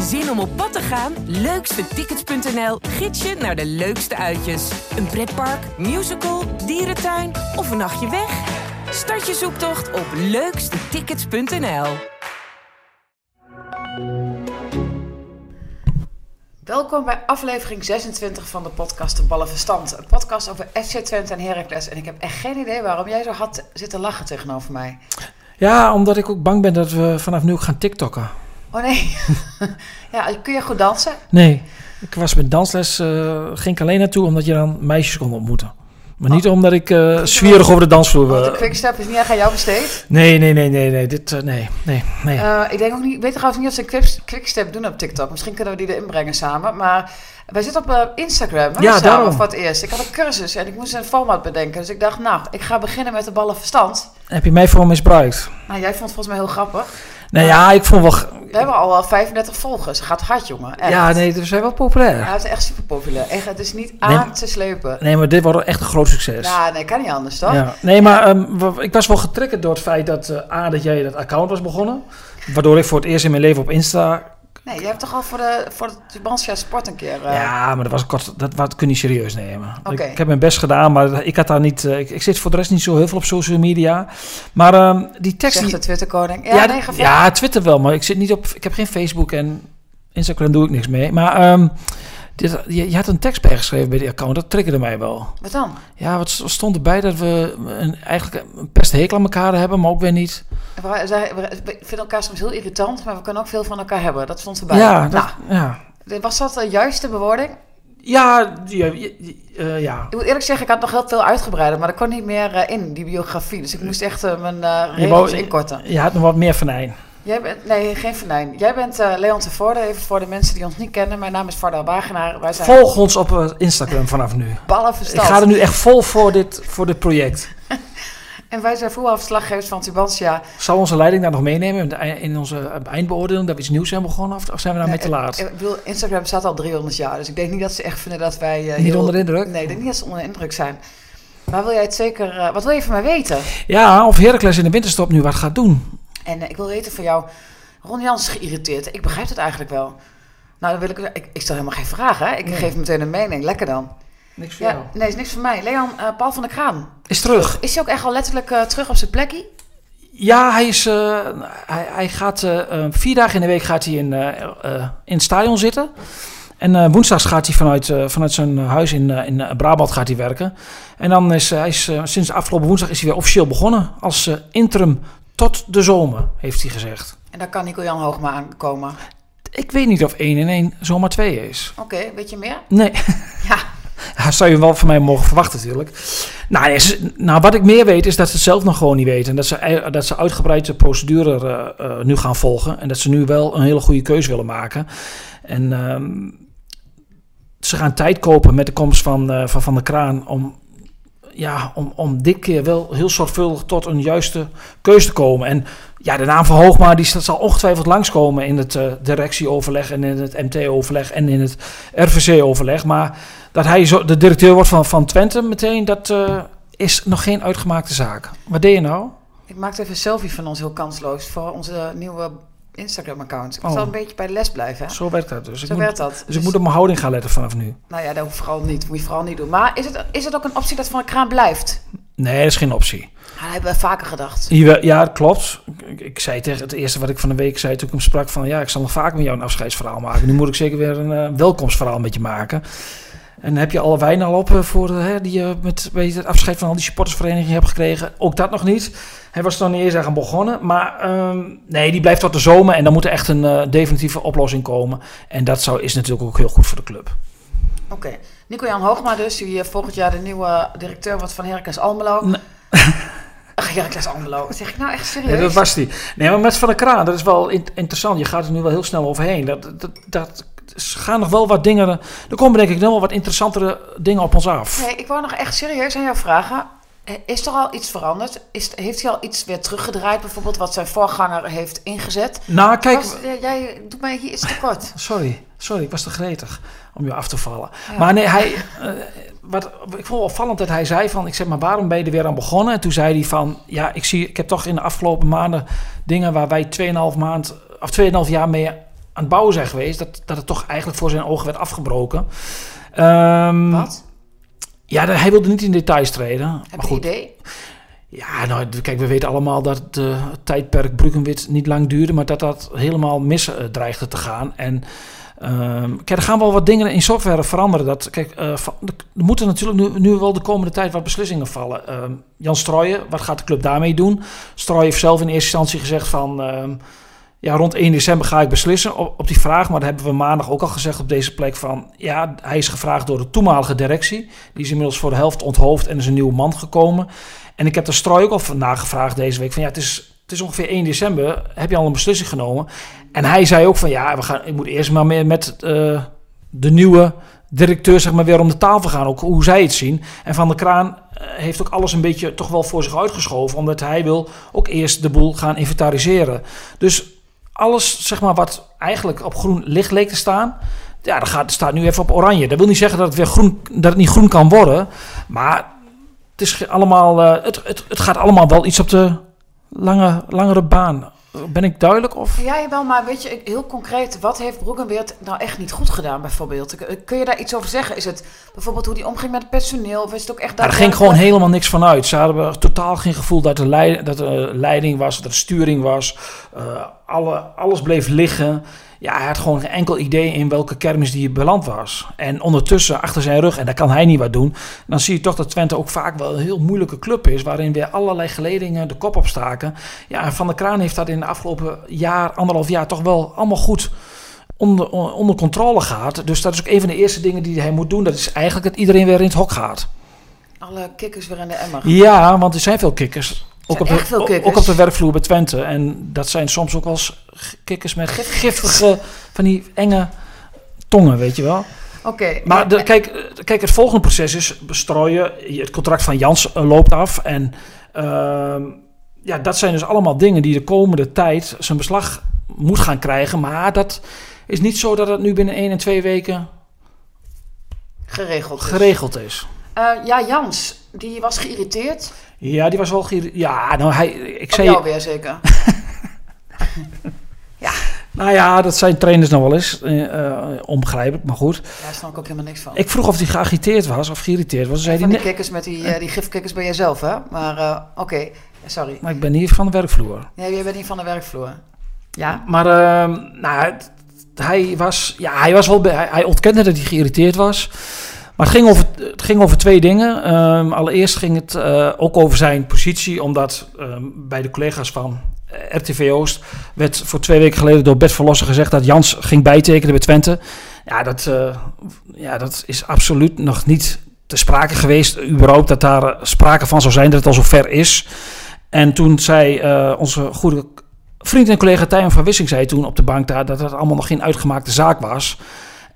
Zin om op pad te gaan? Leukstetickets.nl gids je naar de leukste uitjes. Een pretpark, musical, dierentuin of een nachtje weg? Start je zoektocht op leukstetickets.nl. Welkom bij aflevering 26 van de podcast De Ballen Verstand. Een podcast over FC Twente en Heracles. En ik heb echt geen idee waarom jij zo had zitten lachen tegenover mij. Ja, omdat ik ook bang ben dat we vanaf nu ook gaan TikTokken. Oh nee. ja, kun je goed dansen? Nee, ik was met dansles, eh, ging ik alleen naartoe omdat je dan meisjes kon ontmoeten. Maar niet omdat ik eh zwierig over de dansvloer... De eh, quickstep is niet echt aan jou besteed. nee, nee, nee, nee, nee, dit, nee, nee, nee. Ik denk ook niet, ik weet trouwens niet of ze quick- quickstep doen op TikTok. Misschien kunnen we die erin brengen samen. Maar wij zitten op Instagram. Hè, Ja, daarom. voor het eerst. Ik had een cursus en ik moest een format bedenken. Dus ik dacht, nou, ik ga beginnen met de ballen verstand. Heb je mij voor misbruikt? Nou, jij vond het volgens mij heel grappig. Nee, ja, ik vond wel... We hebben al wel 35 volgers. Gaat hard, jongen. Echt. Ja, nee, ze zijn wel populair. Ja, het is echt super populair. Echt, het is niet Nee. aan te slepen. Nee, maar dit wordt echt een groot succes. Ja, nee, kan niet anders, toch? Ja. Nee, maar ehm, ik was wel getriggerd door het feit dat eh, A, dat jij dat account was begonnen. Waardoor ik voor het eerst in mijn leven op Insta... Nee, je hebt toch al voor de, voor de Tubantia Sport een keer... eh, Ja, maar dat was kort, dat, wat kun je niet serieus nemen. Oké. Ik, ik heb mijn best gedaan, maar ik had daar niet. eh, Ik, ik zit voor de rest niet zo heel veel op social media. Maar ehm, die tekst. Zegt Die, de Twitterkoning. Ja, ja, nee, ja, Twitter wel, maar ik zit niet op. Ik heb geen Facebook en Instagram doe ik niks mee. Maar ehm, dit, je, je had een tekst bijgeschreven bij die account, dat triggerde mij wel. Wat dan? Ja, wat st- stond erbij dat we een, eigenlijk een best hekel aan elkaar hebben, maar ook weer niet. We, vinden elkaar soms heel irritant, maar we kunnen ook veel van elkaar hebben. Dat stond erbij. Ja, dat, Nou, ja. was dat de juiste bewoording? Ja, ja, ja, eh, ja. Ik moet eerlijk zeggen, ik had nog heel veel uitgebreider, maar er kon niet meer eh, in, die biografie. Dus ik moest echt eh, mijn eh Je wou- inkorten. Je had nog wat meer venijn. Jij bent, nee, geen venijn. Jij bent eh, Leon Tevoorde, even voor de mensen die ons niet kennen. Mijn naam is Varda Wagenaar. Wij zijn Volg ons op eh, Instagram vanaf nu. ballen Ik ga er nu echt vol voor dit, voor dit project. En wij zijn voetbalverslaggevers van Tubantia. Zal onze leiding daar nog meenemen in onze eh, eindbeoordeling dat we iets nieuws zijn begonnen? Of, zijn we daar mee te laat? Ik bedoel, Instagram staat al 300 jaar, dus ik denk niet dat ze echt vinden dat wij... Niet heel- onder de indruk? Nee, ik denk niet dat ze onder de indruk zijn. Maar wil jij het zeker... wat wil je van mij weten? Ja, of Heracles in de winterstop nu wat gaat doen. En eh, ik wil weten van jou... Ron Jans is geïrriteerd. Ik begrijp het eigenlijk wel. Nou, dan wil ik... Ik, ik stel helemaal geen vragen, hè? Ik Nee. geef meteen een mening. Lekker dan. Niks voor Ja, jou. nee, is niks voor mij. Leon, eh, Paul van der Kraan. Is terug. Is hij ook echt al letterlijk eh, terug op zijn plekje? Ja, hij, is, eh, hij, hij gaat vier dagen in de week gaat hij in, eh, eh, in het stadion zitten. En eh woensdags gaat hij vanuit, eh, vanuit zijn huis in, in Brabant gaat hij werken. En dan is hij is, sinds afgelopen woensdag is hij weer officieel begonnen als eh, interim tot de zomer, heeft hij gezegd. En daar kan Nico-Jan Hoogma aankomen. Ik weet niet of 1 in 1 zomaar 2 is. Oké, weet je meer? Nee, Ja. dat zou je wel van mij mogen verwachten natuurlijk. Nou, nou, wat ik meer weet is dat ze het zelf nog gewoon niet weten. En dat ze, dat ze uitgebreid de procedure eh, eh, nu gaan volgen. En dat ze nu wel een hele goede keuze willen maken. En ehm, ze gaan tijd kopen met de komst van eh, van, van de kraan om... Ja, om, om dit keer wel heel zorgvuldig tot een juiste keuze te komen. En ja, de naam van Hoogma die zal ongetwijfeld langskomen in het eh, directieoverleg en in het MT-overleg en in het RVC-overleg. Maar dat hij zo de directeur wordt van, van Twente meteen, dat eh, is nog geen uitgemaakte zaak. Wat deed je nou? Ik maakte even een selfie van ons heel kansloos voor onze nieuwe Instagram-account. Ik Oh. zal een beetje bij de les blijven. Hè? Zo werkt dat dus. Ik Zo moet, werkt dat. dus ik moet op mijn houding gaan letten vanaf nu. Nou ja, dat hoeft vooral niet. moet je vooral niet doen. Maar is het, is het ook een optie dat Van de Kraan blijft? Nee, dat is geen optie. Ja, dat hebben we vaker gedacht. Ja, dat klopt. Ik, ik zei tegen het eerste wat ik van de week zei toen ik hem sprak van... ja, ik zal nog vaak met jou een afscheidsverhaal maken. Nu moet ik zeker weer een eh, welkomstverhaal met je maken. En heb je alle wijn al op eh, voor de, hè, die je met weet het afscheid van al die supportersverenigingen hebt gekregen? Ook dat nog niet. Hij was er nog niet eens aan begonnen. Maar ehm, nee, die blijft tot de zomer. En dan moet er echt een eh, definitieve oplossing komen. En dat zou, is natuurlijk ook heel goed voor de club. Oké. Nico-Jan Hoogma dus, die eh, volgend jaar de nieuwe directeur wordt van Heracles Almelo. Nee. Ach, Heracles Almelo. Wat zeg ik nou echt serieus? Nee, dat was die. Nee, maar met Van der Kraan, dat is wel in- interessant. Je gaat er nu wel heel snel overheen. Dat, dat, dat, gaan nog wel wat dingen... Er komen denk ik nog wel wat interessantere dingen op ons af. Nee, ik wou nog echt serieus aan jou vragen. Eh, Is er al iets veranderd? Is, heeft hij al iets weer teruggedraaid, bijvoorbeeld wat zijn voorganger heeft ingezet? Nou, kijk... Was- jij doet mij hier iets te kort. Sorry, sorry, ik was te gretig om je af te vallen. Ja. Maar nee, hij, eh, wat, ik vond opvallend dat hij zei van, ik zeg maar, waarom ben je er weer aan begonnen? En toen zei hij van, ja, ik zie, ik heb toch in de afgelopen maanden dingen waar wij 2,5 maand of 2,5 jaar mee aan het bouwen zijn geweest, dat, dat het toch eigenlijk voor zijn ogen werd afgebroken. Ehm, Wat? Ja, hij wilde niet in details treden. Heb maar goed, idee? ja, nou, kijk, we weten allemaal dat eh, tijdperk Bruggenwit niet lang duurde, maar dat dat helemaal mis eh, dreigde te gaan. En ehm, kijk, er gaan wel wat dingen in software veranderen. Dat, kijk, eh, er moeten natuurlijk nu, nu wel de komende tijd wat beslissingen vallen. Ehm, Jan Strooijen, wat gaat de club daarmee doen? Strooijen heeft zelf in eerste instantie gezegd van... ja, rond 1 december ga ik beslissen op, die vraag. Maar dat hebben we maandag ook al gezegd op deze plek van... Ja, hij is gevraagd door de toenmalige directie. Die is inmiddels voor de helft onthoofd en is een nieuwe man gekomen. En ik heb de Strooi ook al van nagevraagd deze week. Van ja, het is, het is ongeveer 1 december. Heb je al een beslissing genomen? En hij zei ook van ja, we gaan, ik moet eerst maar meer met eh, de nieuwe directeur zeg maar weer om de tafel gaan. Ook hoe zij het zien. En Van der Kraan eh, heeft ook alles een beetje toch wel voor zich uitgeschoven. Omdat hij wil ook eerst de boel gaan inventariseren. Dus alles zeg maar wat eigenlijk op groen licht leek te staan. Ja, dat gaat, staat nu even op oranje. Dat wil niet zeggen dat het weer groen, dat het niet groen kan worden. Maar het, is allemaal, eh, het, het, het gaat allemaal wel iets op de lange, langere baan. Ben ik duidelijk? Of? Ja, wel, maar weet je, heel concreet, wat heeft Broekenweert nou echt niet goed gedaan bijvoorbeeld? Kun je daar iets over zeggen? Is het bijvoorbeeld hoe die omging met het personeel? Of is het ook echt Daar ging gewoon helemaal niks van uit. Ze hadden totaal geen gevoel dat er, leid, dat er leiding was, dat er sturing was. Eh, alle, alles bleef liggen. Ja, hij had gewoon geen enkel idee in welke kermis die beland was. En ondertussen, achter zijn rug, en daar kan hij niet wat doen... dan zie je toch dat Twente ook vaak wel een heel moeilijke club is... waarin weer allerlei geledingen de kop opstaken. Ja, en Van der Kraan heeft dat in de afgelopen jaar, anderhalf jaar... toch wel allemaal goed onder, onder controle gehad. Dus dat is ook een van de eerste dingen die hij moet doen. Dat is eigenlijk dat iedereen weer in het hok gaat. Alle kikkers weer in de emmer. Ja, want er zijn veel kikkers. Ook op, de, ook- op de werkvloer bij Twente. En dat zijn soms ook wel eens kikkers met giftige, van die enge tongen, weet je wel. Oké, Maar de, kijk, eh, kijk, het volgende proces is bestrooien. Het contract van Jans eh, loopt af. En ehm, ja, dat zijn dus allemaal dingen die de komende tijd zijn beslag moet gaan krijgen. Maar dat is niet zo dat het nu binnen één en twee weken geregeld. is. geregeld is. Eh, ja, Jans, die was geïrriteerd. Ja, die was wel... geïrri- Ja, nou, hij... Ik Op zei... jou weer zeker. Nou ja, dat zijn trainers nog wel eens. eh, onbegrijpelijk, maar goed. Daar snap ik ook helemaal niks van. Ik vroeg of hij geagiteerd was of geïrriteerd was. Zei van die kikkers met die, eh, die gifkikkers bij jezelf, hè? Maar oké, sorry. Maar ik ben hier van de werkvloer. Nee, jij bent niet van de werkvloer. Ja? Maar ehm, nou, hij was, ja, hij was wel, hij, hij ontkende dat hij geïrriteerd was. Maar het ging over, het ging over twee dingen. Ehm, allereerst ging het eh, ook over zijn positie, omdat ehm, bij de collega's van eh, RTV Oost werd voor twee weken geleden door Bert Verlossen gezegd dat Jans ging bijtekenen bij Twente. Ja, dat, eh, ja, dat is absoluut nog niet te sprake geweest, überhaupt, dat daar sprake van zou zijn dat het al zover is. En toen zei onze goede vriend en collega Tijmen van Wissing zei toen op de bank daar dat het allemaal nog geen uitgemaakte zaak was.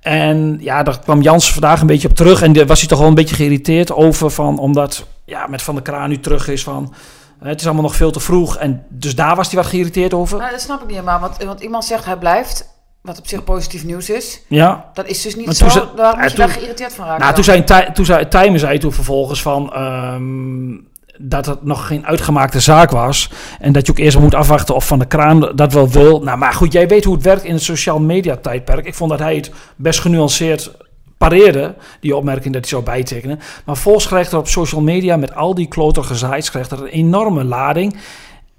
En ja, daar kwam Jans vandaag een beetje op terug. En daar was hij toch wel een beetje geïrriteerd over. Van, omdat ja, met Van der Kraan nu terug is van... Het is allemaal nog veel te vroeg. En dus daar was hij wat geïrriteerd over. Nou, dat snap ik niet helemaal. Want, want iemand zegt hij blijft, wat op zich positief nieuws is. Ja. Dat is dus niet zo. ze- ja, moet je toen- daar geïrriteerd van raken? Nou, toen zei, toen zei Tijmen zei toen vervolgens van... ehm, dat het nog geen uitgemaakte zaak was. En dat je ook eerst moet afwachten of Van der Kraan dat wel wil. Nou, maar goed, jij weet hoe het werkt in het sociaal media tijdperk. Ik vond dat hij het best genuanceerd pareerde, die opmerking dat hij zou bijtekenen. Maar volgens krijgt er op social media met al die kloterige sites krijgt er een enorme lading.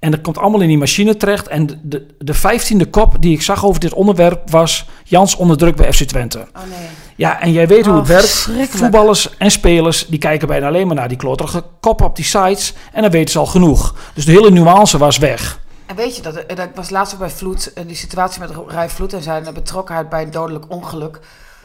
En dat komt allemaal in die machine terecht. En de, de vijftiende kop die ik zag over dit onderwerp was... Jans onder druk bij FC Twente. Oh nee. Ja, en jij weet hoe Oh, het werkt. verschrikkelijk. Voetballers en spelers die kijken bijna alleen maar naar die kloterige kop op die sites. En dan weten ze al genoeg. Dus de hele nuance was weg. En weet je, dat, eh, dat was laatst ook bij Vloed, en die situatie met Rij Vloed en zijn betrokkenheid bij een dodelijk ongeluk.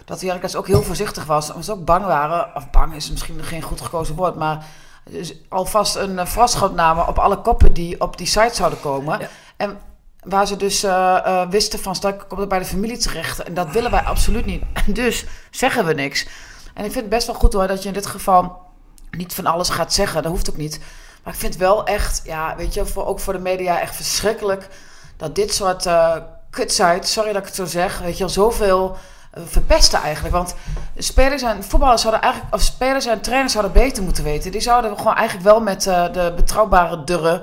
Dat Heracles ook heel voorzichtig was. En ze ook bang waren, of bang is misschien geen goed gekozen woord, maar dus alvast een uh, voorschot namen op alle koppen die op die site zouden komen. Ja. En waar ze dus eh, eh, wisten van, straks komt het bij de familie terecht. En dat willen wij absoluut niet. En dus zeggen we niks. En ik vind het best wel goed hoor, dat je in dit geval niet van alles gaat zeggen. Dat hoeft ook niet. Maar ik vind wel echt, ja, weet je, voor, ook voor de media echt verschrikkelijk dat dit soort uh, kutsites, sorry dat ik het zo zeg, weet je wel, zoveel verpesten eigenlijk. Want spelers en voetballers zouden eigenlijk, of spelers en trainers zouden beter moeten weten. Die zouden gewoon eigenlijk wel met uh, de betrouwbare durren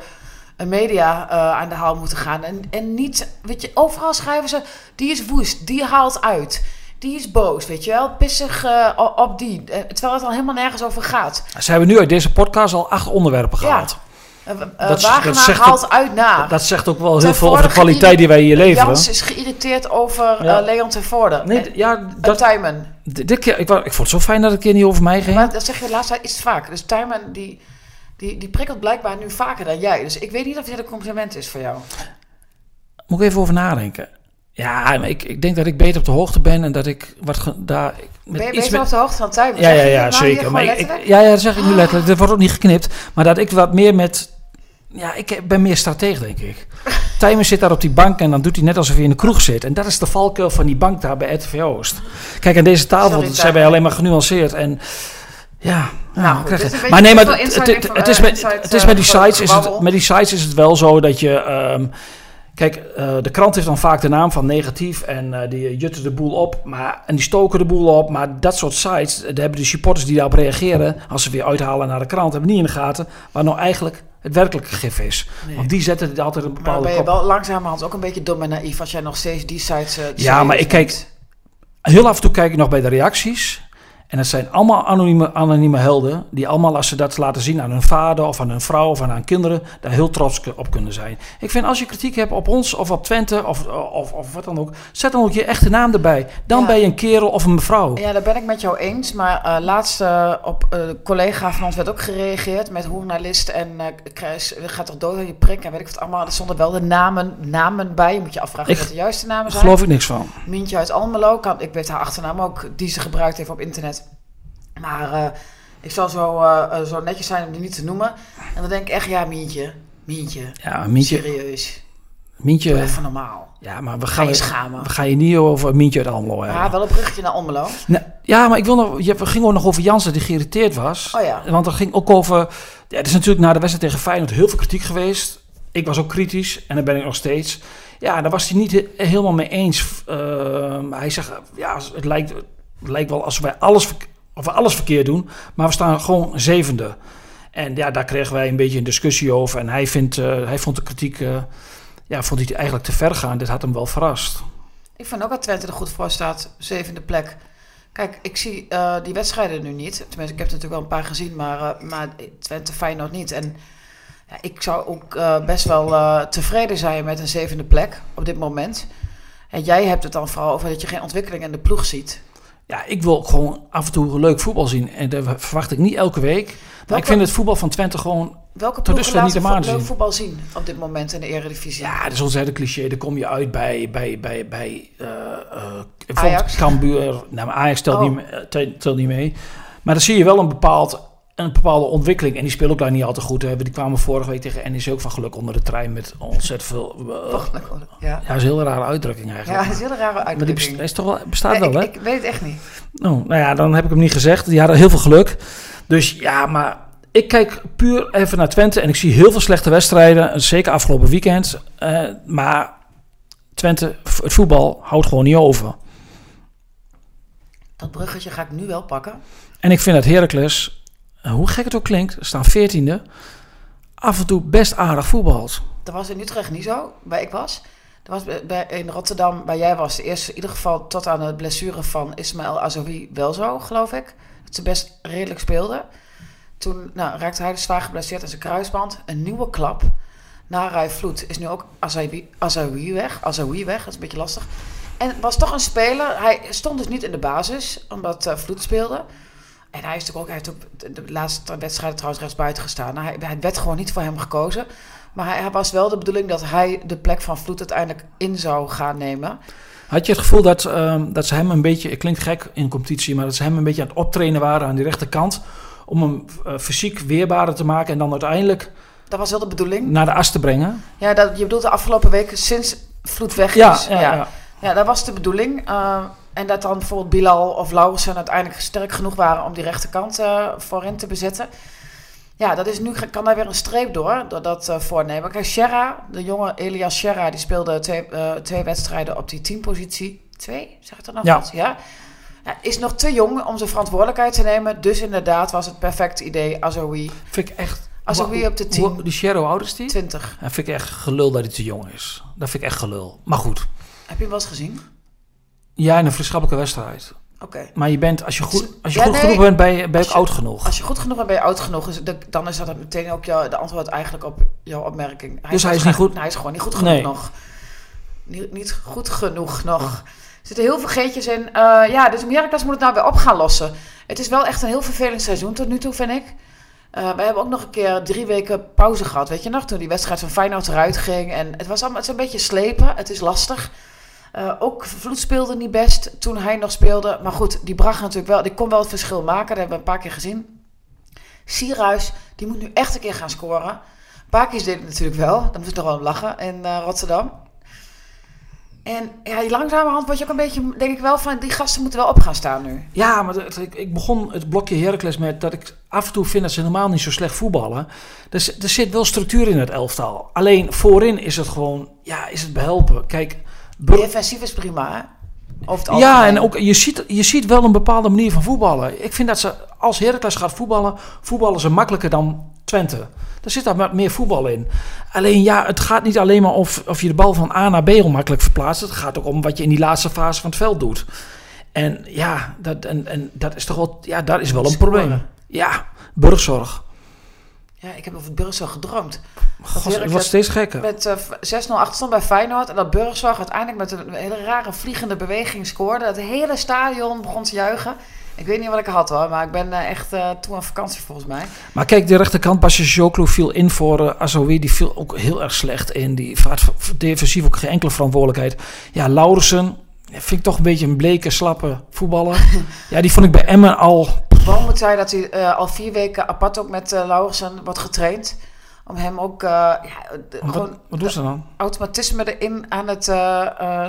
een media eh, aan de haal moeten gaan. En, en niet, weet je, overal schrijven ze, die is woest, die haalt uit. Die is boos, weet je wel, pissig eh, op die. Eh, terwijl het al helemaal nergens over gaat. Ze hebben nu uit deze podcast al acht onderwerpen gehaald. Uh, Dat is- Wagenaar dat zegt haalt uit naar. Dat zegt ook wel heel veel over de kwaliteit die wij hier leveren. Jans is geïrriteerd over Ja. eh, Leon ten Voorde. Nee, En- ja, dat, Tijmen. dit keer, ik, ik vond het zo fijn dat het keer niet over mij ging. Maar dat zeg je de laatste tijd vaker. Dus Tijmen die, die, die prikkelt blijkbaar nu vaker dan jij. Dus ik weet niet of dit een compliment is voor jou. Moet ik even over nadenken. Ja, maar ik, ik denk dat ik beter op de hoogte ben en dat ik wat ge- daar... Met Ben je iets beter met- op de hoogte van Tijmen? Ja, ja, ja, nou zeker. Maar ik, ja, ja, dat zeg ik nu letterlijk. Dat wordt ook niet geknipt. Maar dat ik wat meer met... Ja, ik ben meer strateeg, denk ik. Tijmen zit daar op die bank en dan doet hij net alsof hij in de kroeg zit. En dat is de valkuil van die bank daar bij RTV Oost. Kijk, aan deze tafel Sorry, zijn wij alleen maar genuanceerd. En ja, Nou, is een maar nee, maar het, het, het is met, inside, het is met die eh, sites is het, met die sites is het wel zo dat je ehm, Kijk, eh, de krant heeft dan vaak de naam van negatief en eh, die jutten de boel op. Maar, en die stoken de boel op. Maar dat soort sites, daar hebben de supporters die daarop reageren, als ze weer uithalen naar de krant, hebben niet in de gaten waar nou eigenlijk het werkelijke gif is. Nee. Want die zetten altijd een Maar bepaalde ben je wel langzamerhand ook een beetje dom en naïef als jij nog steeds die sites... eh, Ja, maar ik kijk-? Heel af en toe kijk ik nog bij de reacties. En dat zijn allemaal anonieme, anonieme helden. Die allemaal, als ze dat laten zien aan hun vader of aan hun vrouw of aan hun kinderen, daar heel trots op kunnen zijn. Ik vind als je kritiek hebt op ons of op Twente of, of, of wat dan ook, zet dan ook je echte naam erbij. Dan Ja. ben je een kerel of een mevrouw. Ja, daar ben ik met jou eens. Maar eh, laatst eh, op eh, een collega van ons werd ook gereageerd met journalist en eh krijg, gaat toch dood aan je prik en weet ik wat allemaal. Er stonden wel de namen, namen bij. Je moet je afvragen Ik- wat de juiste namen Daar zijn. geloof ik niks van. Mientje uit Almelo, kan, ik weet haar achternaam ook, die ze gebruikt heeft op internet. Maar eh, ik zal zo, eh, eh, zo netjes zijn om die niet te noemen. En dan denk ik echt, ja, Mientje, Mientje, Ja, Mientje, serieus, Mientje even normaal. ja, maar we Ga gaan, je schamen. we gaan je niet over Mientje uit Almelo hebben. Ja, wel een bruggetje naar Almelo. Nee, ja, maar ik wil nog. Je, we gingen ook nog over Jansen die geïrriteerd was. Oh ja. Want er ging ook over. Ja, het is natuurlijk na de wedstrijd tegen Feyenoord heel veel kritiek geweest. Ik was ook kritisch en daar ben ik nog steeds. Ja, daar was hij niet he- helemaal mee eens. Ehm, hij zegt, ja, het lijkt, het lijkt wel alsof wij alles, of we alles verkeerd doen, maar we staan gewoon zevende. En ja, daar kregen wij een beetje een discussie over. En hij, vindt, eh, hij vond de kritiek, eh, ja, vond hij eigenlijk te ver gaan. Dit had hem wel verrast. Ik vind ook dat Twente er goed voor staat, zevende plek. Kijk, ik zie eh, die wedstrijden nu niet. Tenminste, ik heb er natuurlijk wel een paar gezien, maar, maar Twente Feyenoord niet. En ja, ik zou ook best wel tevreden zijn met een zevende plek op dit moment. En jij hebt het dan vooral over dat je geen ontwikkeling in de ploeg ziet. Ja, ik wil gewoon af en toe leuk voetbal zien. En dat verwacht ik niet elke week. Maar Welke- ik vind het voetbal van Twente gewoon... Welke ploegen laten om aan vo- leuk voetbal zien op dit moment in de Eredivisie? Ja, dat is ontzettend cliché. Dan kom je uit bij, bij, bij, bij uh, uh, Ajax? Cambuur. Nou, Ajax telt, Oh. niet, tel- telt niet mee. Maar dan zie je wel een, bepaald, een bepaalde ontwikkeling. En die spelen ook daar niet al te goed. Hè. Die kwamen vorige week tegen NEC ook van geluk onder de trein met ontzettend veel... eh? Ja. ja, dat is een hele rare uitdrukking Ja, eigenlijk. dat is een hele rare maar die uitdrukking. best- is toch wel, bestaat wel, ik, hè? ik weet het echt niet. Oh, nou ja, dan heb ik hem niet gezegd. Die hadden heel veel geluk. Dus ja, maar ik kijk puur even naar Twente en ik zie heel veel slechte wedstrijden. Zeker afgelopen weekend. Eh, maar Twente, het voetbal, houdt gewoon niet over. Dat bruggetje ga ik nu wel pakken. En ik vind dat Heracles, hoe gek het ook klinkt, staan veertiende. Af en toe best aardig voetbalt. Dat was in Utrecht niet zo, waar ik was. Dat was bij, in Rotterdam, waar jij was, de eerste, in ieder geval tot aan de blessure van Ismaël Azoui wel zo, geloof ik. Dat ze best redelijk speelden. Toen nou, raakte hij dus zwaar geblesseerd aan zijn kruisband. Een nieuwe klap. Na Rai Vloed is nu ook Azoui, Azoui weg. Azoui weg, dat is een beetje lastig. En was toch een speler. Hij stond dus niet in de basis, omdat eh Vloed speelde. En hij, is natuurlijk ook, hij heeft ook de, laatste wedstrijden trouwens rechtsbuiten gestaan. Nou, hij, hij werd gewoon niet voor hem gekozen. Maar hij, hij was wel de bedoeling dat hij de plek van Vloed uiteindelijk in zou gaan nemen. Had je het gevoel dat, ehm, dat ze hem een beetje, het klinkt gek in competitie, maar dat ze hem een beetje aan het optrainen waren aan die rechterkant. Om hem eh, fysiek weerbaarder te maken en dan uiteindelijk Dat was wel de bedoeling. naar de as te brengen. Ja, dat, je bedoelt de afgelopen weken sinds Vloed weg Ja, is. ja, ja. Ja, dat was de bedoeling. Uh, en dat dan bijvoorbeeld Bilal of Laurensen uiteindelijk sterk genoeg waren om die rechterkant uh, voorin te bezetten. Ja, dat is nu, kan daar weer een streep door, door dat uh, voornemen. Kijk, Sherra, de jonge Elias Sherra, die speelde twee, uh, twee wedstrijden op die teampositie. Twee, zeg ik dat nog ja. Ja. ja. Is nog te jong om zijn verantwoordelijkheid te nemen. Dus inderdaad was het perfecte idee, Azoui. Vind ik echt weer op de hoe- 10, Die Sherry, hoe oud is die? 20. Dat vind ik echt gelul dat hij te jong is. Dat vind ik echt gelul. Maar goed. Heb je hem wel eens gezien? Ja, in een vriendschappelijke wedstrijd. Oké. Maar je bent, als je goed, als je Ja, goed nee. genoeg bent, ben je, ben je oud genoeg. Als je goed genoeg bent, ben je oud genoeg. Dus de- dan is dat meteen ook jouw, de antwoord eigenlijk op jouw opmerking. Dus hij is niet goed? Hij is gewoon niet goed genoeg Nee. nog. Niet, niet goed genoeg nog. Er zitten heel veel geetjes in. Eh, ja, dus Heracles moet het nou weer op gaan lossen. Het is wel echt een heel vervelend seizoen tot nu toe, vind ik. Eh we hebben ook nog een keer drie weken pauze gehad. Weet je nog, toen die wedstrijd van Feyenoord eruit ging. En het was allemaal het is een beetje slepen. Het is lastig. Eh, ook Vloed speelde niet best toen hij nog speelde. Maar goed, die bracht natuurlijk wel, die kon wel het verschil maken. Dat hebben we een paar keer gezien. Sierhuis, die moet nu echt een keer gaan scoren. Pakis deed het natuurlijk wel. Dan moest ik nog wel om lachen in eh, Rotterdam. En ja, langzamerhand word je ook een beetje, denk ik wel, van die gasten moeten wel op gaan staan nu. Ja, maar ik, ik begon het blokje Heracles met dat ik af en toe vind dat ze helemaal niet zo slecht voetballen. Dus er zit wel structuur in het elftal. Alleen voorin is het gewoon, ja, is het behelpen. Kijk, Defensief is prima, hè? Over het ja, en ook je ziet, je ziet wel een bepaalde manier van voetballen. Ik vind dat ze, als Heracles gaat voetballen, voetballen ze makkelijker dan Twente. Er zit daar wat meer voetbal in. Alleen ja, het gaat niet alleen maar of, of je de bal van A naar B onmakkelijk verplaatst. Het gaat ook om wat je in die laatste fase van het veld doet. En ja, dat, en, en dat is toch wel, ja, daar is wel een probleem. Ja, burgzorg. Ja, ik heb over Burgzorg gedroomd. God, het wordt steeds gekker. Met eh, 6-0 achterstand bij Feyenoord. En dat Burgzorg uiteindelijk met een hele rare vliegende beweging scoorde. Het hele stadion begon te juichen. Ik weet niet wat ik had hoor, maar ik ben eh, echt eh, toen aan vakantie volgens mij. Maar kijk, de rechterkant, Basje Joklo viel in voor uh, Azoui. Die viel ook heel erg slecht in. Die vaart defensief ook geen enkele verantwoordelijkheid. Ja, Laurensen vind ik toch een beetje een bleke, slappe voetballer. ja, die vond ik bij Emmen al... Boom zei dat hij eh, al vier weken apart ook met uh, Laurensen wordt getraind. Om hem ook eh, ja, de- Wat, gewoon wat doen ze dan? automatisme erin aan het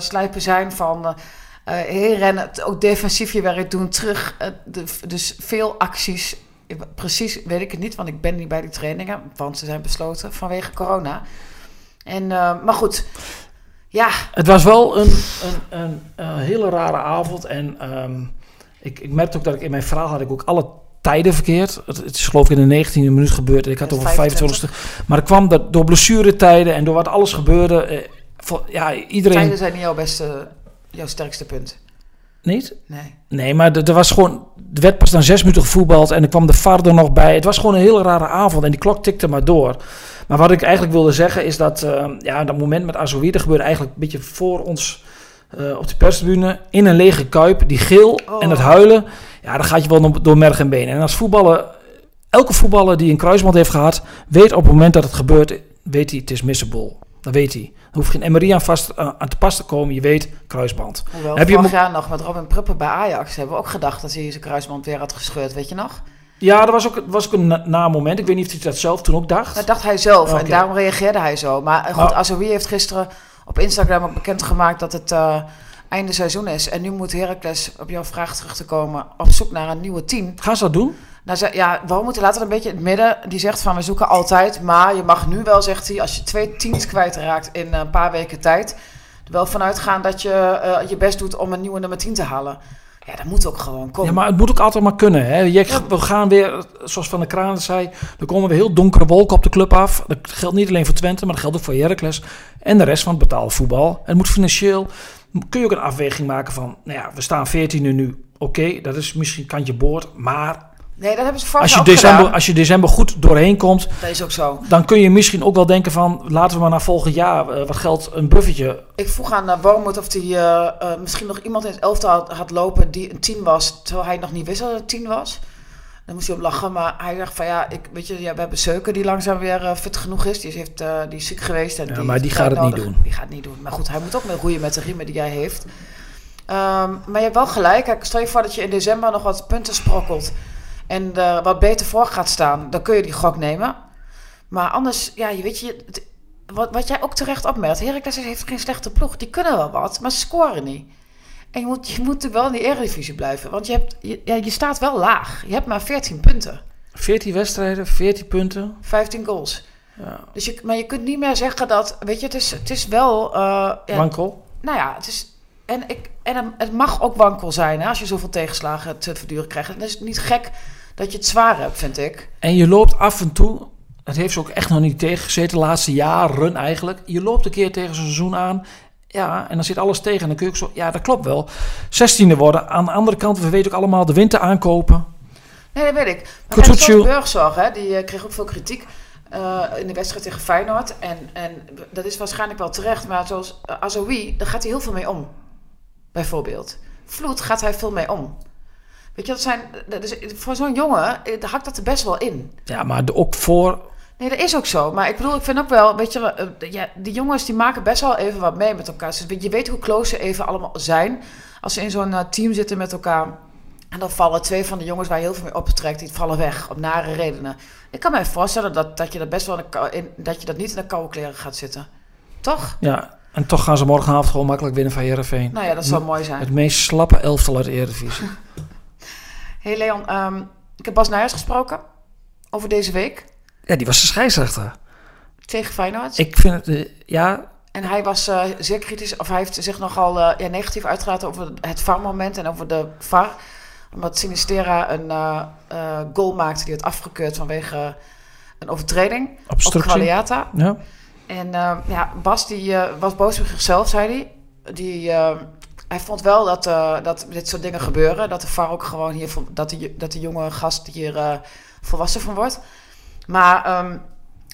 slijpen zijn van heen rennen, ook defensief je werk doen, terug. de, dus veel acties. Precies weet ik het niet, want ik ben niet bij die trainingen, want ze zijn besloten vanwege corona. En, maar goed, ja, Het was wel een, een, een, een hele rare avond. En ehm, ik, ik merkte ook dat ik in mijn verhaal had ik ook alle tijden verkeerd. Het, is geloof ik in de 19e minuut gebeurd. En ik had over 25. 25 Maar het kwam dat door blessuretijden en door wat alles gebeurde. eh, voor- ja, iedereen... tijden zijn niet jouw beste, jouw sterkste punt. Niet? Nee. Nee, maar er er was gewoon. Er werd pas na zes minuten gevoetbald en er kwam de VAR er nog bij. Het was gewoon een hele rare avond en die klok tikte maar door. Maar wat ik eigenlijk wilde zeggen is dat. eh, ja, dat moment met Azoui, dat gebeurde eigenlijk een beetje voor ons eh, op de perstribune. In een lege kuip, die geel Oh. en het huilen. Ja, dan gaat je wel door- merg en benen. En als voetballer. Elke voetballer die een kruisband heeft gehad, weet op het moment dat het gebeurt, weet hij het is missable. Dat weet hij. Er hoeft geen MRI aan, vast, eh, aan te pas te komen. Je weet, kruisband. Hoewel, Heb je vorig hem- jaar nog met Robin Pruppen bij Ajax hebben we ook gedacht dat hij zijn kruisband weer had gescheurd, weet je nog? Ja, dat was ook, was ook een na, na moment. Ik weet niet of hij dat zelf toen ook dacht. Dat dacht hij zelf en daarom reageerde hij zo. Maar eh, goed, Oh. Azoui heeft gisteren op Instagram ook bekendgemaakt dat het eh, einde seizoen is. En nu moet Heracles, op jouw vraag terug te komen, op zoek naar een nieuwe team. Gaan ze dat doen? Nou, ze, ja, waarom moeten laten een beetje in het midden. Die zegt van, we zoeken altijd. Maar je mag nu wel, zegt hij, als je twee teams kwijtraakt in een paar weken tijd... er wel vanuit gaan dat je eh, je best doet om een nieuwe nummer 10 te halen. Ja, dat moet ook gewoon komen. Ja, maar het moet ook altijd maar kunnen. Hè? Je, We gaan weer, zoals Van der Kraan het zei, er komen weer heel donkere wolken op de club af. Dat geldt niet alleen voor Twente, maar dat geldt ook voor Heracles en de rest van het betaalde voetbal. Het moet financieel, kun je ook een afweging maken van, nou ja, we staan 14e nu. Oké, dat is misschien kantje boord, maar Nee, dat hebben ze vorig als je, december, gedaan. als je december goed doorheen komt, Dat is ook zo. dan kun je misschien ook wel denken van, laten we maar naar volgend jaar, eh, wat geldt een buffertje Ik vroeg aan uh, Wormoed of hij eh, misschien nog iemand in het elftal had, had lopen die een 10 was, terwijl hij nog niet wist dat het een 10 was. Dan moest hij op lachen, maar hij dacht van ja, ik, weet je, ja we hebben Seuken die langzaam weer fit genoeg is. Die is, heeft, die is ziek geweest. En Ja, die maar die gaat het niet doen. Die gaat het niet doen. Maar goed, hij moet ook mee roeien met de riemen die hij heeft. Ehm, maar je hebt wel gelijk. Kijk, stel je voor dat je in december nog wat punten sprokkelt en er wat beter voor gaat staan, dan kun je die gok nemen. Maar anders, ja, je weet je, het- wat, wat jij ook terecht opmerkt, Heracles heeft geen slechte ploeg. Die kunnen wel wat, maar ze scoren niet. En je moet, je moet natuurlijk wel in die eredivisie blijven, want je, hebt, je, ja, je staat wel laag. Je hebt maar 14 punten, 14 wedstrijden, 14 punten. 15 goals. Ja. Dus je, maar je kunt niet meer zeggen dat, weet je, het is, het is wel, eh, ja, Wankel. nou ja, het is. En, ik, en het mag ook wankel zijn hè, als je zoveel tegenslagen te verduren krijgt. Dan is het niet gek dat je het zwaar hebt, vind ik. En je loopt af en toe, Het heeft ze ook echt nog niet tegengezeten, de laatste jaren eigenlijk. Je loopt een keer tegen zo'n seizoen aan. Ja, en dan zit alles tegen. En dan kun je ook zo... Ja, dat klopt wel. 16e worden. Aan de andere kant, we weten ook allemaal de winter aankopen. Nee, dat weet ik. Maar Kutsu kijk, zoals Tsu. Burgzorg, hè, die eh, kreeg ook veel kritiek eh, in de wedstrijd tegen Feyenoord. En, en dat is waarschijnlijk wel terecht. Maar zoals uh, Azoui, daar gaat hij heel veel mee om. Bijvoorbeeld. Vloed gaat hij veel mee om. Weet je, dat zijn, dat is, voor zo'n jongen, eh, hakt dat er best wel in. Ja, maar ook voor... Nee, dat is ook zo. Maar ik bedoel, ik vind ook wel, weet je, eh, ja, die jongens die maken best wel even wat mee met elkaar. Dus je weet hoe close ze even allemaal zijn. Als ze in zo'n eh, team zitten met elkaar. En dan vallen twee van de jongens waar je heel veel mee optrekt, die vallen weg op nare redenen. Ik kan me voorstellen dat, dat je dat best wel in, dat je dat niet in de koude kleren gaat zitten. Toch? Ja, en toch gaan ze morgenavond gewoon makkelijk winnen van Heerenveen. Nou ja, dat zou mooi zijn. Het meest slappe elftal uit de Eredivisie. hey Leon, ehm, ik heb Bas Nijers gesproken over deze week Ja, die was de scheidsrechter. tegen Feyenoord. Ik vind het... eh, ja, En hij was eh, zeer kritisch, of hij heeft zich nogal eh, ja, negatief uitgelaten over het VAR-moment en over de VAR. Omdat Sinistera een goal maakte die werd afgekeurd vanwege een overtreding op. Qualiata. Ja. En eh, ja, Bas die, was boos op zichzelf, zei hij. Die, eh, hij vond wel dat, eh, dat dit soort dingen gebeuren. Dat de VAR ook gewoon hier, dat de, dat de jonge gast hier eh, volwassen van wordt. Maar ehm,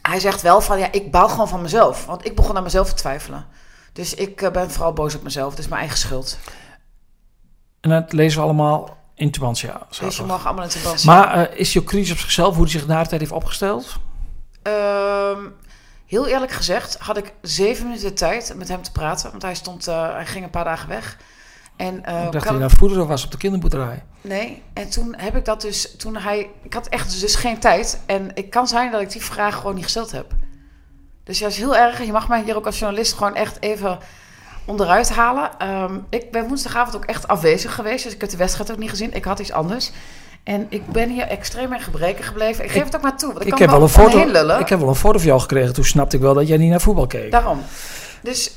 hij zegt wel van, ja, ik baal gewoon van mezelf. Want ik begon aan mezelf te twijfelen. Dus ik eh, ben vooral boos op mezelf. Het is mijn eigen schuld. En dat lezen we allemaal in Tubantia. Dus je mag allemaal in het Maar is je crisis op zichzelf, hoe hij zich de tijd heeft opgesteld? Ehm, heel eerlijk gezegd had ik zeven minuten tijd met hem te praten. Want hij, stond, eh, hij ging een paar dagen weg. En, eh, ik dacht dat hij naar voeder was op de kinderboerderij. Nee, en toen heb ik dat dus, toen hij, ik had echt dus geen tijd. En het kan zijn dat ik die vraag gewoon niet gesteld heb. Dus is heel erg. Je mag mij hier ook als journalist gewoon echt even onderuit halen. Ehm, ik ben woensdagavond ook echt afwezig geweest, dus ik heb de wedstrijd ook niet gezien. Ik had iets anders. En ik ben hier extreem in gebreken gebleven. Ik geef Ik- het ook maar toe, want ik, Ik kan heb, wel een foto, ik heb wel een foto van jou gekregen. Toen snapte ik wel dat jij niet naar voetbal keek. Daarom. Dus,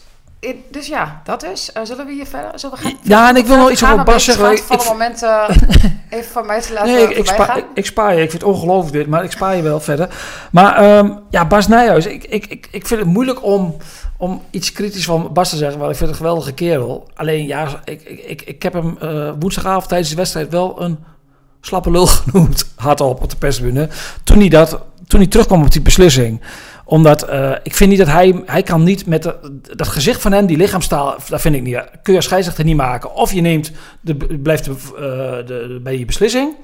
dus ja, dat is. Eh, zullen we hier verder? Zullen we gaan? Ja, en ik wil nog iets over Bas zeggen. Ik, strandvallen momenten even van mij te laten nee, ik, ik, voorbij spa, ik, ik spaar je. Ik vind het ongelooflijk dit, maar ik spaar je wel verder. Maar ehm, ja, Bas Nijhuis. Ik, ik, ik, ik vind het moeilijk om, om iets kritisch van Bas te zeggen. Want ik vind het een geweldige kerel. Alleen ja, ik, ik, ik, ik heb hem eh, woensdagavond tijdens de wedstrijd wel een slappe lul genoemd. Hardop op de persbühne. Toen hij, dat, toen hij terugkwam op die beslissing. Omdat eh, ik vind niet dat hij... Hij kan niet met dat gezicht van hem, die lichaamstaal... Dat vind ik niet. Kun je als niet maken. Of je neemt de, blijft eh, de, de- bij je beslissing...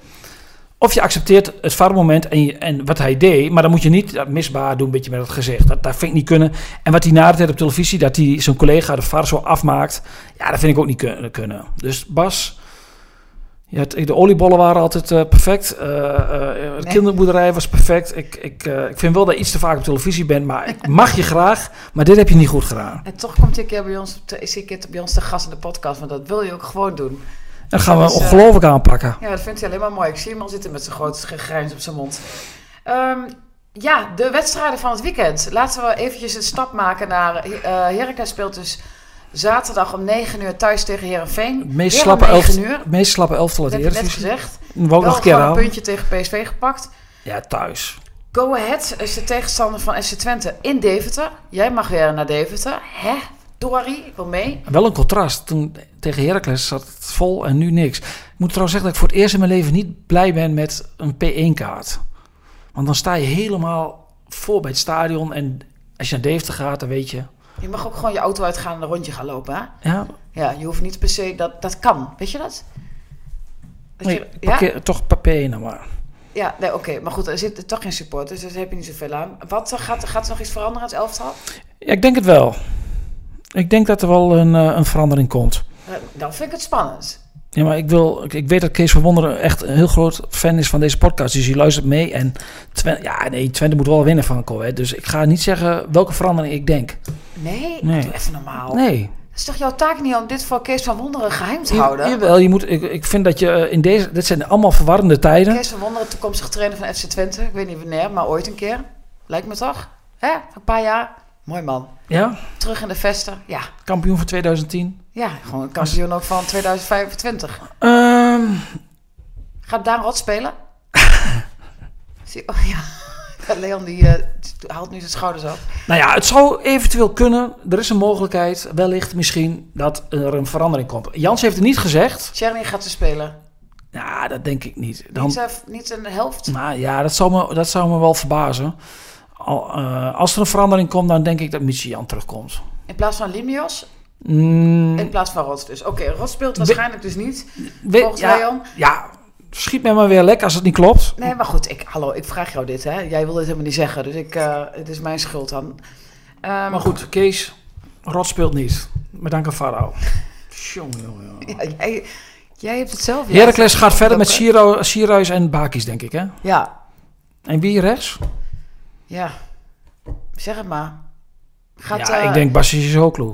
Of je accepteert het VAR-moment en, en wat hij deed, maar dan moet je niet dat misbaar doen, een beetje met het gezicht. Dat, dat vind ik niet kunnen. En wat hij na tijd op televisie, dat hij zijn collega de VAR zo afmaakt, ja, dat vind ik ook niet kun- kunnen. Dus Bas, ja, de oliebollen waren altijd eh, perfect. Eh, de Nee. kinderboerderij was perfect. Ik, ik, ik vind wel dat je iets te vaak op televisie bent, maar ik mag je graag, maar dit heb je niet goed gedaan. En toch komt een keer bij ons, is een keer bij ons te gast in de podcast, want dat wil je ook gewoon doen. Dan gaan we ongelooflijk aanpakken. Ja, dat vindt hij alleen maar mooi. Ik zie hem al zitten met zijn grote grijns op zijn mond. Ehm, ja, de wedstrijden van het weekend. Laten we eventjes een stap maken naar... Heracles speelt dus zaterdag om 9 uur thuis tegen Herenveen. Meest slappe, om elf, 9 uur. meest slappe elftal uit Dat de heb je net gezegd. Wel nog een keer een puntje tegen PSV gepakt. Ja, thuis. Go Ahead is de tegenstander van SC Twente in Deventer. Jij mag weer naar Deventer. Hè? Dori, ik wil mee. Wel een contrast. Toen tegen Heracles zat het vol en nu niks. Ik moet trouwens zeggen dat ik voor het eerst in mijn leven niet blij ben met een P1-kaart. Want dan sta je helemaal voor bij het stadion. En als je naar Deventer gaat, dan weet je... Je mag ook gewoon je auto uitgaan en een rondje gaan lopen, hè? Ja, Ja, je hoeft niet per se... Dat, dat kan, weet je dat? dat nee, je, ja? toch P1 dan maar. Ja, nee, oké. Maar goed, er zitten toch geen supporters, dus daar heb je niet zoveel aan. Wat eh, gaat, gaat er nog iets veranderen aan het elftal? Ja, ik denk het wel. Ik denk dat er wel een, eh, een verandering komt. Eh, Dan vind ik het spannend. Ja, maar ik, wil, ik, weet dat Kees van Wonderen echt een heel groot fan is van deze podcast. Dus hij luistert mee. En Twente, ja, nee, Twente moet wel winnen van Coët. Dus ik ga niet zeggen welke verandering ik denk. Nee, Nee. doe even normaal. Nee. Het is toch jouw taak niet om dit voor Kees van Wonderen geheim te houden? Jawel, je moet, ik, ik vind dat je eh, in deze... Dit zijn allemaal verwarrende tijden. Kees van Wonderen, toekomstig trainer van FC Twente. Ik weet niet wanneer, maar ooit een keer. Lijkt me toch? Hè? Een paar jaar. Mooi man. Ja, Terug in de vesten. Ja, kampioen van 2010. ja gewoon een kampioen ook van 2025. Ehm, Gaat Daan Rot spelen? Zie, oh ja. Leon die eh, haalt nu zijn schouders op. Nou ja, het zou eventueel kunnen. Er is een mogelijkheid, wellicht misschien, dat er een verandering komt. Jans heeft het niet gezegd. Tjerni gaat ze spelen. Ja, dat denk ik niet. Dan, Niet, niet een helft. nou ja, dat zou me, dat zou me wel verbazen. Al, eh, als er een verandering komt, dan denk ik dat Michian terugkomt. In plaats van Limios. Mm, In plaats van Rots dus. Oké, Rots speelt waarschijnlijk dus niet. we- volgens ja, Leon. ja, schiet mij maar weer lek als het niet klopt. Nee, maar goed. Ik, hallo, ik vraag jou dit, hè. Jij wil dit helemaal niet zeggen. Dus ik, eh, het is mijn schuld dan. Ehm, Maar goed, Kees, Rot speelt niet. Met dank aan Farao. Jongen. Ja, jij, jij hebt het zelf. Heracles gaat verder met. Siro- Sierhuis en Bakis, denk ik, hè? Ja, En wie rechts? ja. Zeg het maar. Gaat, ja, eh, ik denk Bassi Zoklu.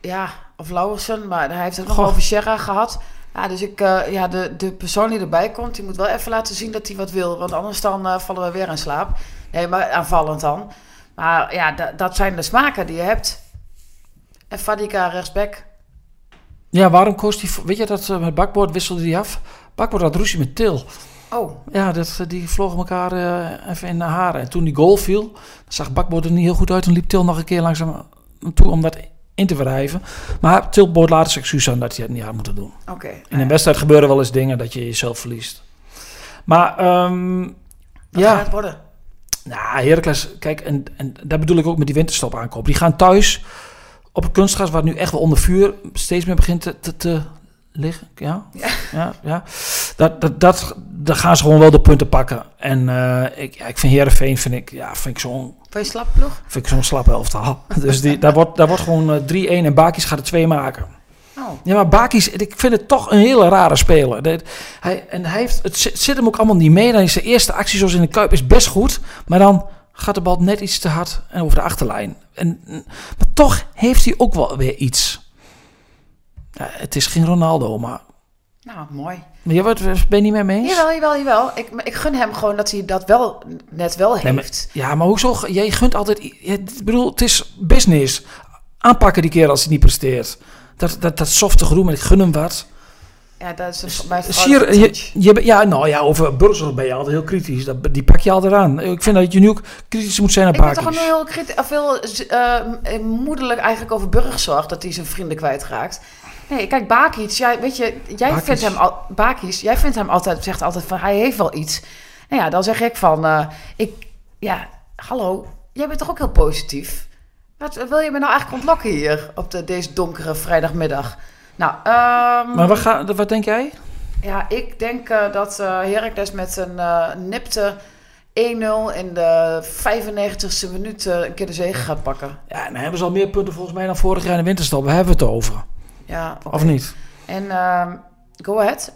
Ja, of Lauwersen, maar hij heeft het nog over Sierra gehad. Ja, dus ik, eh, ja, de, de persoon die erbij komt, die moet wel even laten zien dat hij wat wil. Want anders dan eh, vallen we weer in slaap. Nee, maar aanvallend dan. Maar ja, da- dat zijn de smaken die je hebt. En Fadika rechtsback. Ja, waarom koos hij... voor- Weet je dat eh, met Bakboord wisselde hij af? Bakboord had ruzie met Til. Oh, Ja, dat, eh, die vlogen elkaar eh, even in de haren. En toen die goal viel, zag Bakboord er niet heel goed uit. En liep Til nog een keer langzaam toe om dat in te wrijven. Maar Til bood later zijn excuus aan dat hij het niet had moeten doen. oké. In een wedstrijd gebeuren wel eens dingen dat je jezelf verliest. Maar ehm ja, gaat het worden? nou, Heracles, kijk, en, en daar bedoel ik ook met die winterstop aankoop. Die gaan thuis op het kunstgras, waar het nu echt wel onder vuur steeds meer begint te, te, te liggen. Ja, Ja. ja, ja. Dat, dat, dat, daar gaan ze gewoon wel de punten pakken. En eh, ik, ja, ik vind Heerenveen, vind ik, ja, vind ik zo'n Van je slap ploeg? vind ik zo'n slap elftal. Dus die, daar, wordt, daar wordt gewoon eh, 3-1 en Bakis gaat er 2 maken. Oh, Ja, maar Bakis, ik vind het toch een hele rare speler. Dat- hij, en hij heeft, het zit, zit hem ook allemaal niet mee. Dan is zijn eerste actie zoals in de Kuip is best goed. Maar dan gaat de bal net iets te hard en over de achterlijn. En, maar toch heeft hij ook wel weer iets. Ja, het is geen Ronaldo, maar... nou, mooi. maar je wordt, ben je niet meer mee eens? Jawel, jawel, jawel. Ik, ik gun hem gewoon dat hij dat wel net wel Nee, maar- heeft. ja, maar hoezo? Jij gunt altijd... Ik bedoel, het is business. Aanpakken die keer als hij niet presteert. Dat, dat, dat softe met ik gun hem wat. Ja, dat is een, mijn Sier, je, ja, nou ja, over Bursel ben je altijd heel kritisch. Dat, die pak je altijd aan. Ik vind dat je nu ook kritisch moet zijn naar Ik ben toch heel, kriti- of heel eh, moederlijk eigenlijk over Burgzorg dat hij zijn vrienden kwijtraakt. Nee, kijk, Bakic, jij, weet je, jij vindt hem al, Bakic, jij vindt hem altijd, zegt altijd van hij heeft wel iets. Nou ja, dan zeg ik van, eh, ik, ja, hallo, jij bent toch ook heel positief? Wat wil je me nou eigenlijk ontlokken hier op de, deze donkere vrijdagmiddag? Nou, ehm, Maar wat, ga, wat denk jij? ja, ik denk eh, dat Heracles met een eh, nipte 1-0 in de 95ste minuut een keer de zege gaat pakken. Ja, dan hebben ze al meer punten volgens mij dan vorig jaar in de winterstop. Waar hebben we het over? Ja. Of niet? En ehm, go ahead.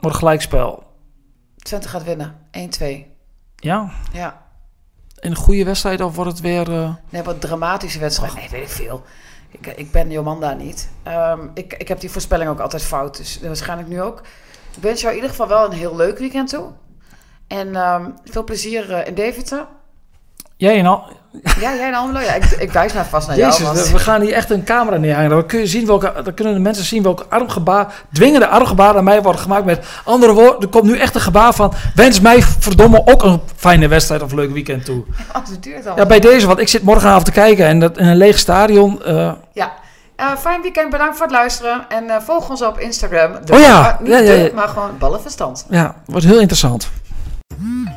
Wordt gelijkspel. Twente gaat winnen. 1-2. Ja? Ja. In een goede wedstrijd of wordt het weer... eh, Nee, wat dramatische wedstrijd. Nee, weet ik veel. Ik, ik ben Jomanda niet. Ehm, ik, ik heb die voorspelling ook altijd fout. Dus waarschijnlijk nu ook. Ik wens jou in ieder geval wel een heel leuk weekend toe. En ehm, veel plezier eh, in Deventer. Jij en al... Ja, jij in Almelo? Ja, ik, ik wijs maar vast naar jou. Jezus, we gaan hier echt een camera neerhangen. Dan, kun je zien welke, dan kunnen de mensen zien welke armgebaar, dwingende armgebaar aan mij worden gemaakt. Met andere woorden, er komt nu echt een gebaar van... Wens mij verdomme ook een fijne wedstrijd of leuk weekend toe. Oh, het duurt al. Ja, bij deze, want ik zit morgenavond te kijken en dat in een leeg stadion. eh, Ja. Eh, fijn weekend, bedankt voor het luisteren. En eh, volg ons op Instagram. De- Oh ja, ah, niet ja, ja, de, maar gewoon ballenverstand. ja, wordt heel interessant.